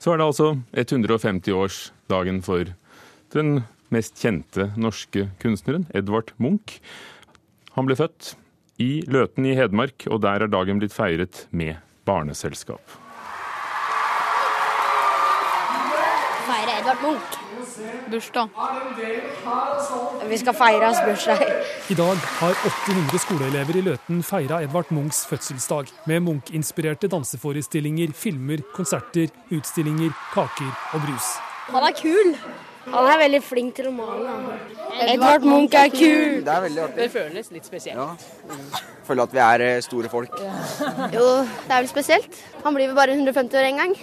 Så er det altså 150-årsdagen for den mest kjente norske kunstneren, Edvard Munch. Han ble født i Løten i Hedmark, og der er dagen blitt feiret med barneselskap. Feire Edvard Munch. Bursdag. Vi skal feire hans bursdag. I dag har 800 skoleelever i Løten feira Edvard Munchs fødselsdag med Munch-inspirerte danseforestillinger, filmer, konserter, utstillinger, kaker og brus. Han er kul. Han er veldig flink til å male. Edvard Munch er kul. Det er veldig artig. Det føles litt spesielt. Ja. Føler at vi er eh, store folk. Jo, det er vel spesielt. Han blir vel bare 150 år en gang.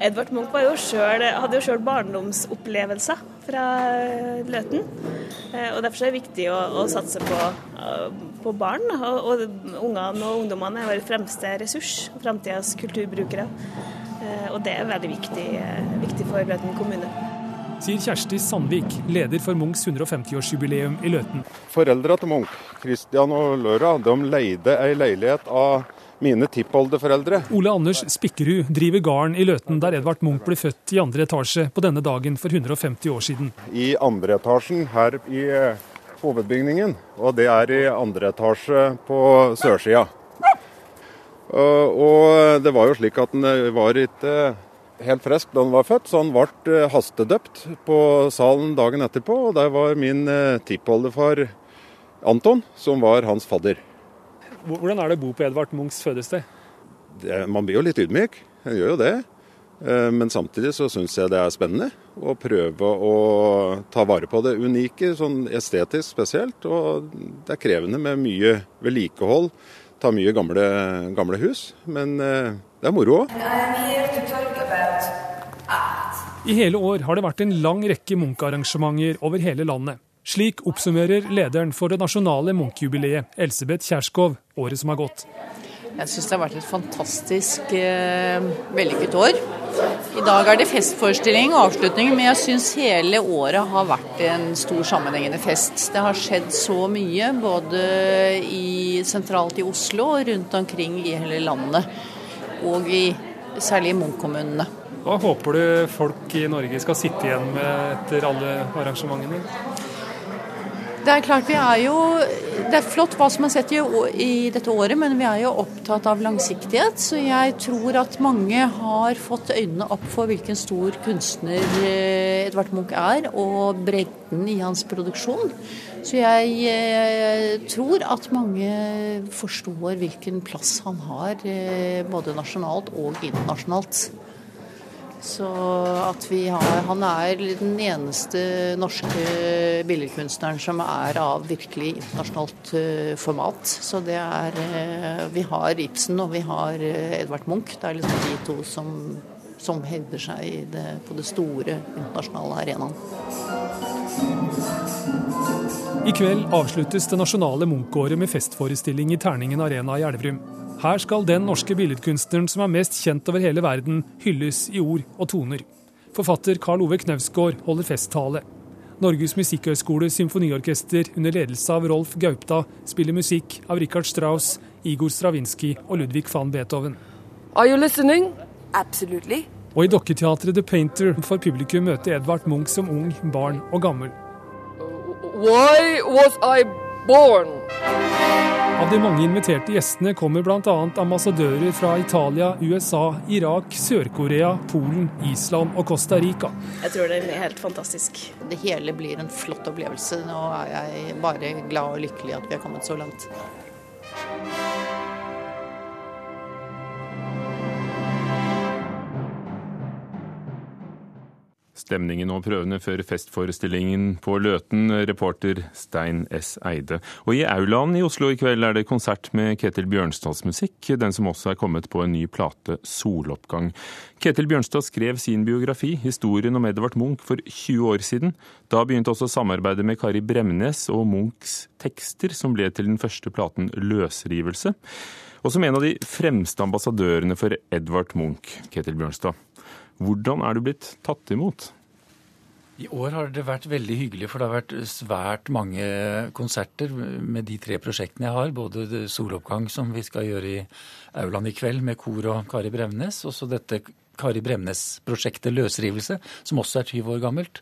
Edvard Munch jo selv, hadde jo sjøl barndomsopplevelser fra Løten. Eh, og Derfor er det viktig å, å satse på, eh, på barn. Og, og Ungene og ungdommene er vår fremste ressurs, framtidas kulturbrukere. Eh, og det er veldig viktig, viktig for Løten kommune. Sier Kjersti Sandvik, leder for Munchs 150-årsjubileum i Løten. Foreldra til Munch, Christian og Løra, de leide ei leilighet av mine tippoldeforeldre. Ole Anders Spikkerud driver gården i Løten der Edvard Munch ble født i andre etasje på denne dagen for 150 år siden. I andre etasjen her i eh, hovedbygningen, og det er i andre etasje på sørsida. Og det var jo slik at den var ikke helt frisk da han var født, så han ble hastedøpt på salen dagen etterpå. Og der var min eh, tippoldefar Anton, som var hans fadder. Hvordan er det å bo på Edvard Munchs fødested? Det, man blir jo litt ydmyk, en gjør jo det. Eh, men samtidig så syns jeg det er spennende å prøve å ta vare på det unike, sånn estetisk spesielt. Og det er krevende med mye vedlikehold. Ta mye gamle, gamle hus. Men eh, det er moro òg. I hele år har det vært en lang rekke Munch-arrangementer over hele landet. Slik oppsummerer lederen for det nasjonale Munch-jubileet, Elsebeth Kjærskov, året som har gått. Jeg syns det har vært et fantastisk eh, vellykket år. I dag er det festforestilling og avslutning, men jeg syns hele året har vært en stor sammenhengende fest. Det har skjedd så mye, både i, sentralt i Oslo og rundt omkring i hele landet. Og i, særlig i Munch-kommunene. Hva håper du folk i Norge skal sitte igjen med etter alle arrangementene? Det er klart vi er jo Det er flott hva som er sett i, i, dette året, men vi er jo opptatt av langsiktighet. Så jeg tror at mange har fått øynene opp for hvilken stor kunstner eh, Edvard Munch er, og bredden i hans produksjon. Så jeg eh, tror at mange forstår hvilken plass han har, eh, både nasjonalt og internasjonalt. Så at vi har Han er den eneste norske billedkunstneren som er av virkelig internasjonalt eh, format. Så det er eh, Vi har Ibsen og vi har eh, Edvard Munch. Det er liksom de to som, som hevder seg det, på det store internasjonale arenaen. I kveld avsluttes det nasjonale Munch-året med festforestilling i Terningen arena i Elverum. Her skal den norske billedkunstneren som er mest kjent over hele verden, hylles i ord og toner. Forfatter Karl Ove Knausgård holder festtale. Norges musikkhøgskole symfoniorkester under ledelse av Rolf Gaupta spiller musikk av Richard Strauss, Igor Stravinskij og Ludvig van Beethoven. Are you listening? Absolutely. Og i dokketeatret The Painter får publikum møte Edvard Munch som ung, barn og gammel. Why was I born? Av de mange inviterte gjestene kommer bl.a. ambassadører fra Italia, USA, Irak, Sør-Korea, Polen, Island og Costa Rica. Jeg tror det blir helt fantastisk. Det hele blir en flott opplevelse. Nå er jeg bare glad og lykkelig at vi har kommet så langt. Stemningen og prøvene før festforestillingen på Løten, reporter Stein S. Eide. Og i aulaen i Oslo i kveld er det konsert med Ketil Bjørnstads musikk, den som også er kommet på en ny plate, 'Soloppgang'. Ketil Bjørnstad skrev sin biografi, historien om Edvard Munch, for 20 år siden. Da begynte også samarbeidet med Kari Bremnes og Munchs tekster, som ble til den første platen 'Løsrivelse'. Og som en av de fremste ambassadørene for Edvard Munch, Ketil Bjørnstad. Hvordan er du blitt tatt imot? I år har det vært veldig hyggelig, for det har vært svært mange konserter med de tre prosjektene jeg har. Både soloppgang, som vi skal gjøre i aulaen i kveld med kor og Kari Bremnes, og så dette Kari Bremnes-prosjektet Løsrivelse, som også er 20 år gammelt,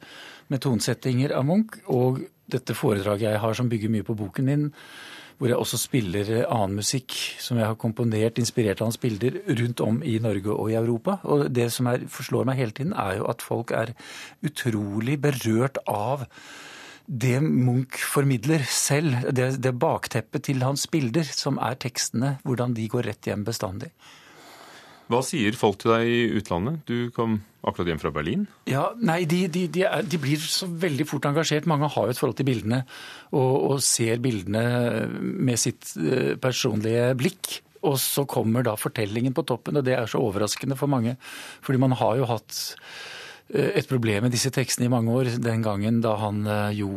med tonsettinger av Munch. Og dette foredraget jeg har som bygger mye på boken min, hvor jeg også spiller annen musikk som jeg har komponert, inspirert av hans bilder, rundt om i Norge og i Europa. Og det som er, forslår meg hele tiden, er jo at folk er utrolig berørt av det Munch formidler selv, det, det bakteppet til hans bilder, som er tekstene, hvordan de går rett hjem bestandig. Hva sier folk til deg i utlandet? Du kom akkurat hjem fra Berlin? Ja, nei, de, de, de, er, de, blir så veldig fort engasjert. Mange har jo et forhold til bildene og, og ser bildene med sitt eh, personlige blikk. Og så kommer da fortellingen på toppen, og det er så overraskende for mange. Fordi man har jo hatt eh, et problem med disse tekstene i mange år. Den gangen da han eh, jo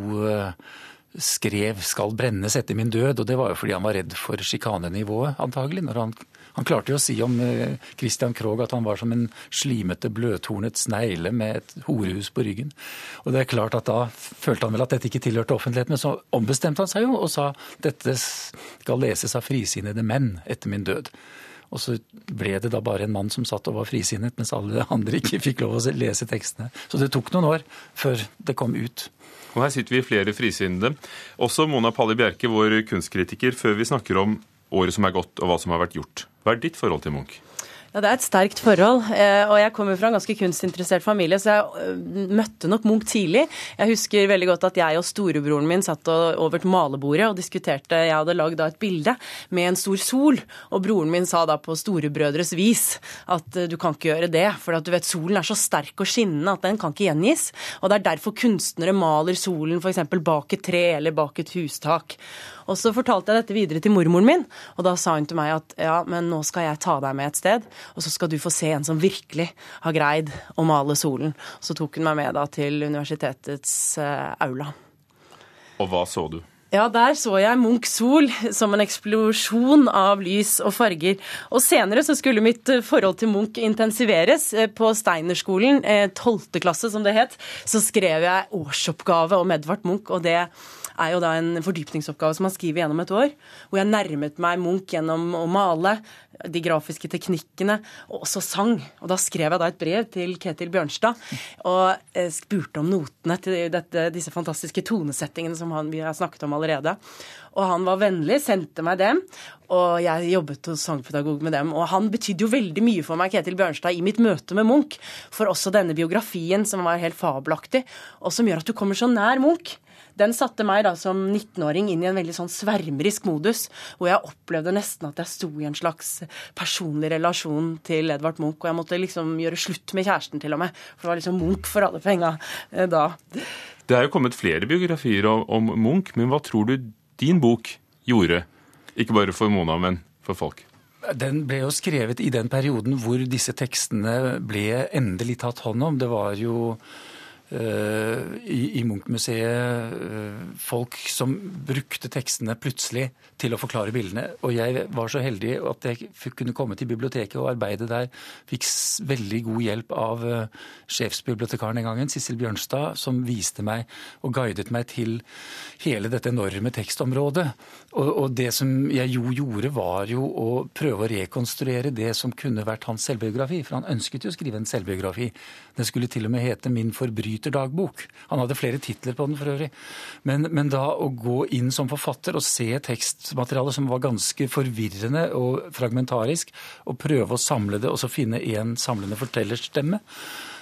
skrev 'Skal brennes etter min død', og det var jo fordi han var redd for sjikanenivået, antagelig. når han han klarte jo å si om eh, Christian Krogh at han var som en slimete, bløthornet snegle med et horehus på ryggen. Og det er klart at Da følte han vel at dette ikke tilhørte offentligheten, men så ombestemte han seg jo og sa dette skal leses av frisinnede menn etter min død. Og så ble det da bare en mann som satt og var frisinnet, mens alle andre ikke fikk lov å lese tekstene. Så det tok noen år før det kom ut. Og Her sitter vi flere frisinnede. Også Mona Palli Bjerke, vår kunstkritiker, før vi snakker om året som er gått og hva som har vært gjort. Hva er ditt forhold til Munch? Ja, Det er et sterkt forhold. Eh, og jeg kommer fra en ganske kunstinteressert familie, så jeg eh, møtte nok Munch tidlig. Jeg husker veldig godt at jeg og storebroren min satt over malebordet og diskuterte Jeg hadde lagd et bilde med en stor sol, og broren min sa da på storebrødres vis at eh, du kan ikke gjøre det, for at du vet solen er så sterk og skinnende at den kan ikke gjengis. Og det er derfor kunstnere maler solen f.eks. bak et tre eller bak et hustak. Og så fortalte jeg dette videre til mormoren min, og da sa hun til meg at ja, men nå skal jeg ta deg med et sted, og så skal du få se en som virkelig har greid å male solen. Så tok hun meg med da til universitetets uh, aula. Og hva så du? Ja, der så jeg Munchs sol som en eksplosjon av lys og farger. Og senere så skulle mitt eh, forhold til Munch intensiveres. Eh, på Steinerskolen, tolvte klasse som det het, så skrev jeg årsoppgave om Edvard Munch, og det er jo da en fordypningsoppgave som man skriver gjennom et år. Hvor jeg nærmet meg Munch gjennom å male, de grafiske teknikkene, og også sang. Og da skrev jeg da et brev til Ketil Bjørnstad og eh, spurte om notene til dette, disse fantastiske tonesettingene som han, vi har snakket om allerede. Og han var vennlig, sendte meg dem, og jeg jobbet hos sangpedagog med dem. Og han betydde jo veldig mye for meg, Ketil Bjørnstad, i mitt møte med Munch. For også denne biografien som var helt fabelaktig, og som gjør at du kommer så nær Munch den satte meg da som 19-åring inn i en veldig sånn svermerisk modus, hvor jeg opplevde nesten at jeg sto i en slags personlig relasjon til Edvard Munch, og jeg måtte liksom gjøre slutt med kjæresten til og med, for det var liksom Munch for alle penga eh, da. Det er jo kommet flere biografier om, om Munch, men hva tror du din bok gjorde? Ikke bare for Mona, men for folk? Den ble jo skrevet i den perioden hvor disse tekstene ble endelig tatt hånd om. Det var jo i, i Munch-museet eh, folk som brukte tekstene plutselig til å forklare bildene. Og jeg var så heldig at jeg kunne komme til biblioteket og arbeide der. Fikk veldig god hjelp av uh, sjefsbibliotekaren den gangen, Sissel Bjørnstad, som viste meg og guidet meg til hele dette enorme tekstområdet. Og, og det som jeg jo gjorde, var jo å prøve å rekonstruere det som kunne vært hans selvbiografi. For han ønsket jo å skrive en selvbiografi. Den skulle til og med hete Min forbryterdagbok. Han hadde flere titler på den for øvrig. Men, men da å gå inn som forfatter og se tekstmaterialet som var ganske forvirrende og fragmentarisk, og prøve å samle det og så finne én samlende fortellerstemme,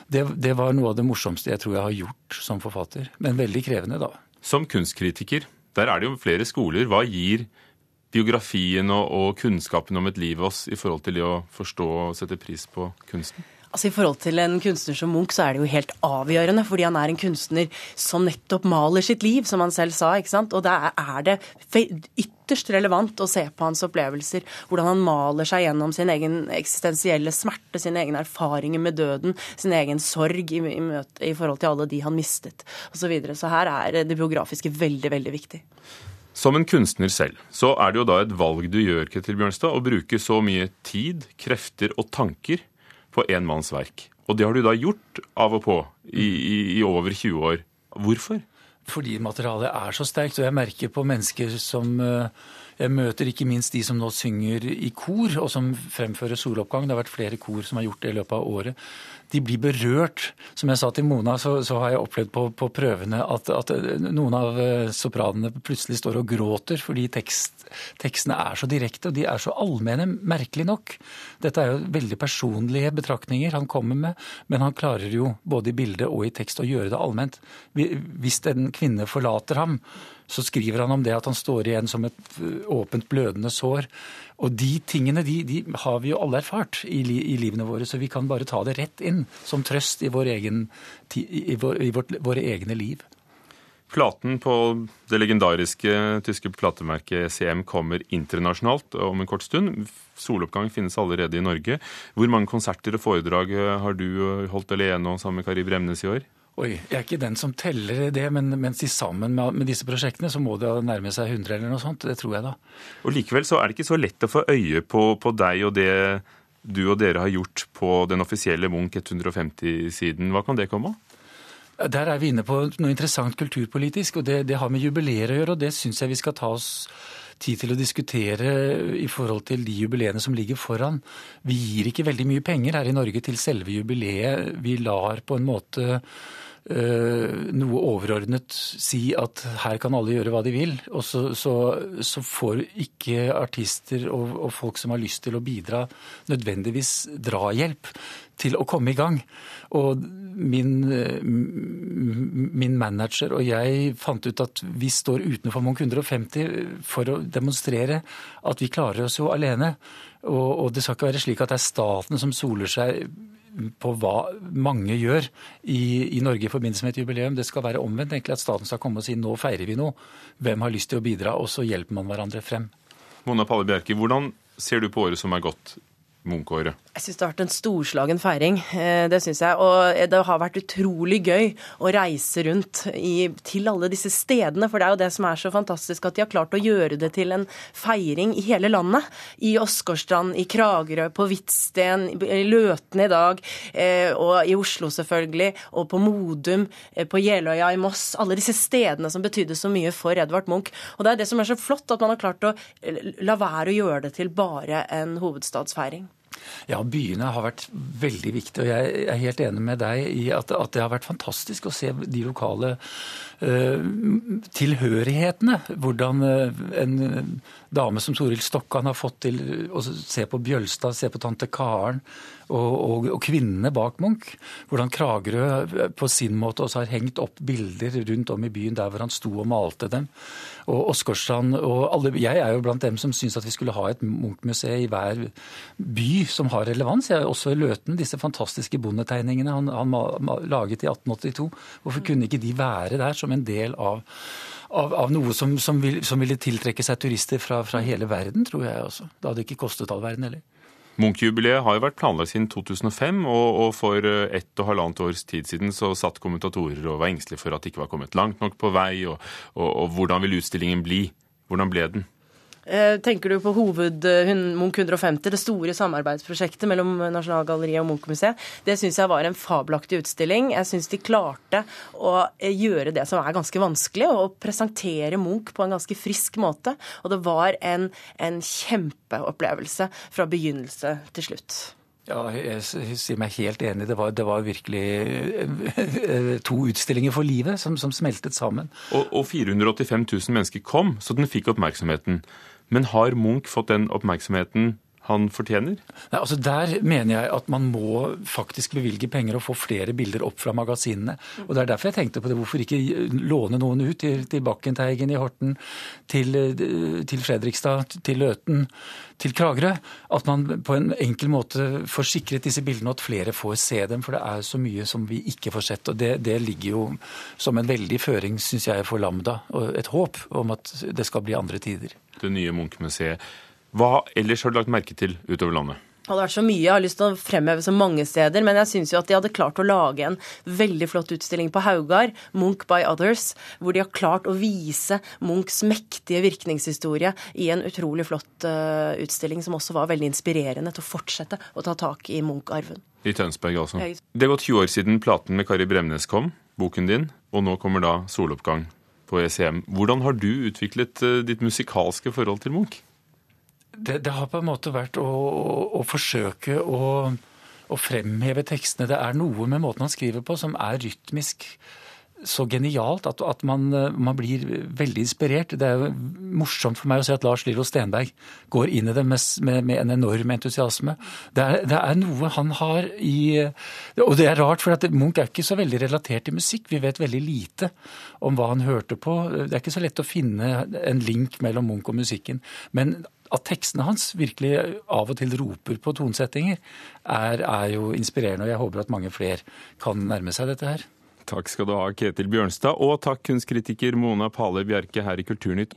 det, det var noe av det morsomste jeg tror jeg har gjort som forfatter. Men veldig krevende, da. Som kunstkritiker, der er det jo flere skoler. Hva gir biografien og, og kunnskapen om et liv oss i forhold til det å forstå og sette pris på kunsten? Altså I forhold til en kunstner som Munch, så er det jo helt avgjørende, fordi han er en kunstner som nettopp maler sitt liv, som han selv sa. ikke sant? Og da er det ytterst relevant å se på hans opplevelser, hvordan han maler seg gjennom sin egen eksistensielle smerte, sine egne erfaringer med døden, sin egen sorg i, i, møte, i forhold til alle de han mistet, osv. Så, videre. så her er det biografiske veldig, veldig viktig. Som en kunstner selv, så er det jo da et valg du gjør, Ketil Bjørnstad, å bruke så mye tid, krefter og tanker på én manns verk. Og det har du da gjort av og på i, i, i over 20 år. Hvorfor? Fordi materialet er så sterkt, og jeg merker på mennesker som eh, jeg møter ikke minst de som nå synger i kor, og som fremfører soloppgang. Det har vært flere kor som har gjort det i løpet av året de blir berørt. Som jeg sa til Mona, så, så har jeg opplevd på, på prøvene at, at, noen av eh, sopranene plutselig står og gråter fordi tekst, tekstene er så direkte og de er så allmenne, merkelig nok. Dette er jo veldig personlige betraktninger han kommer med, men han klarer jo både i bilde og i tekst å gjøre det allment. Hvis en kvinne forlater ham, så skriver han om det at han står igjen som et eh, åpent, blødende sår. Og de tingene de, de har vi jo alle erfart i, i, livene våre, så vi kan bare ta det rett inn som trøst i, vår egen, i, vår, i vårt, våre egne liv. Platen på det legendariske tyske platemerket CM kommer internasjonalt om en kort stund. Soloppgang finnes allerede i Norge. Hvor mange konserter og foredrag har du holdt alene og sammen med Kari Bremnes i år? Oi, Jeg er ikke den som teller det, men mens de sammen med, med, disse prosjektene, så må det nærme seg 100 eller noe sånt. Det tror jeg da. Og Likevel så er det ikke så lett å få øye på, på deg og det du og dere har gjort på den offisielle Munch 150-siden. Hva kan det komme av? Der er vi inne på noe interessant kulturpolitisk, og det, det har med jubileer å gjøre. og Det syns jeg vi skal ta oss tid til å diskutere i forhold til de jubileene som ligger foran. Vi gir ikke veldig mye penger her i Norge til selve jubileet. Vi lar på en måte noe overordnet si at her kan alle gjøre hva de vil. Og så, så, så får ikke artister og, og, folk som har lyst til å bidra, nødvendigvis drahjelp til å komme i gang. Og min, min, manager og jeg fant ut at vi står utenfor Munch 150 for å demonstrere at vi klarer oss jo alene. Og, og det skal ikke være slik at det er staten som soler seg på hva mange gjør i, i, Norge i forbindelse med et jubileum. Det skal være omvendt, egentlig at staten skal komme og si nå feirer vi noe. Hvem har lyst til å bidra? Og så hjelper man hverandre frem. Mona Palle Bjerke, hvordan ser du på året som er gått Munch-året? Jeg syns det har vært en storslagen feiring. Eh, det syns jeg. Og det har vært utrolig gøy å reise rundt i, til alle disse stedene. For det er jo det som er så fantastisk, at de har klart å gjøre det til en feiring i hele landet. I Åsgårdstrand, i Kragerø, på Hvitsten, i Løten i dag, eh, og i Oslo selvfølgelig, og på Modum, eh, på Jeløya i Moss. Alle disse stedene som betydde så mye for Edvard Munch. Og det er det som er så flott, at man har klart å la være å gjøre det til bare en hovedstadsfeiring. Ja, byene har vært veldig viktige. Og jeg er helt enig med deg i at, at det har vært fantastisk å se de lokale uh, tilhørighetene. Hvordan uh, en dame som Toril Stokkan har fått til å se på Bjølstad, se på tante Karen og, og, og, kvinnene bak Munch. Hvordan Kragerø på sin måte også har hengt opp bilder rundt om i byen der hvor han sto og malte dem. Og Åsgårdstrand og Jeg er jo blant dem som syns at vi skulle ha et Munch-museum i hver by som har relevans. Jeg er også Løten, disse fantastiske bondetegningene han, han laget i 1882. Hvorfor kunne ikke de være der som en del av av, av, noe som, som, vil, som, ville tiltrekke seg turister fra, fra, hele verden, tror jeg også. Det hadde ikke kostet all verden heller. Munch-jubileet har jo vært planlagt siden 2005, og, og, for eh, ett og halvannet års tid siden så satt kommentatorer og var engstelige for at det ikke var kommet langt nok på vei, og, og, og hvordan vil utstillingen bli? Hvordan ble den? Eh, tenker du på hoved eh, Munch 150, det store samarbeidsprosjektet mellom Nasjonalgalleriet og Munch-museet? Det syns jeg var en fabelaktig utstilling. Jeg syns de klarte å eh, gjøre det som er ganske vanskelig, å presentere Munch på en ganske frisk måte. Og det var en, en kjempeopplevelse fra begynnelse til slutt. Ja, jeg sier meg helt enig. Det var, det var virkelig to utstillinger for livet som, som smeltet sammen. Og, og 485 000 mennesker kom, så den fikk oppmerksomheten. Men har Munch fått den oppmerksomheten han fortjener? Nei, altså Der mener jeg at man må faktisk bevilge penger og få flere bilder opp fra magasinene. Og Det er derfor jeg tenkte på det. Hvorfor ikke låne noen ut til, til Bakkenteigen i Horten, til, til, Fredrikstad, til Løten, til Kragerø? At man på en enkel måte får sikret disse bildene, og at flere får se dem. For det er så mye som vi ikke får sett. Og det, det ligger jo som en veldig føring, syns jeg, for Lambda. Og et håp om at det skal bli andre tider det nye Munch-museet. Hva ellers har du lagt merke til utover landet? Det hadde vært så mye jeg har lyst til å fremheve så mange steder, men jeg syns jo at de hadde klart å lage en veldig flott utstilling på Haugar, Munch by Others, hvor de har klart å vise Munchs mektige virkningshistorie i en utrolig flott uh, utstilling som også var veldig inspirerende til å fortsette å ta tak i Munch-arven. I Tønsberg, altså. Det er gått 20 år siden platen med Kari Bremnes kom, boken din, og nå kommer da soloppgang på ECM. Hvordan har du utviklet eh, ditt musikalske forhold til Munch? Det, det har på en måte vært å, å, å forsøke å, å, fremheve tekstene. Det er noe med måten han skriver på som er rytmisk så genialt at, at man, man, blir veldig inspirert. Det er jo morsomt for meg å se at Lars Lillo Stenberg går inn i det med, med, med en enorm entusiasme. Det er, det er, noe han har i Og det er rart, for at Munch er ikke så veldig relatert til musikk. Vi vet veldig lite om hva han hørte på. Det er ikke så lett å finne en link mellom Munch og musikken. Men at tekstene hans virkelig av og til roper på tonesettinger, er, er jo inspirerende. Og jeg håper at mange flere kan nærme seg dette her. Takk skal du ha, Ketil Bjørnstad, og takk kunstkritiker Mona Pale Bjerke her i Kulturnytt.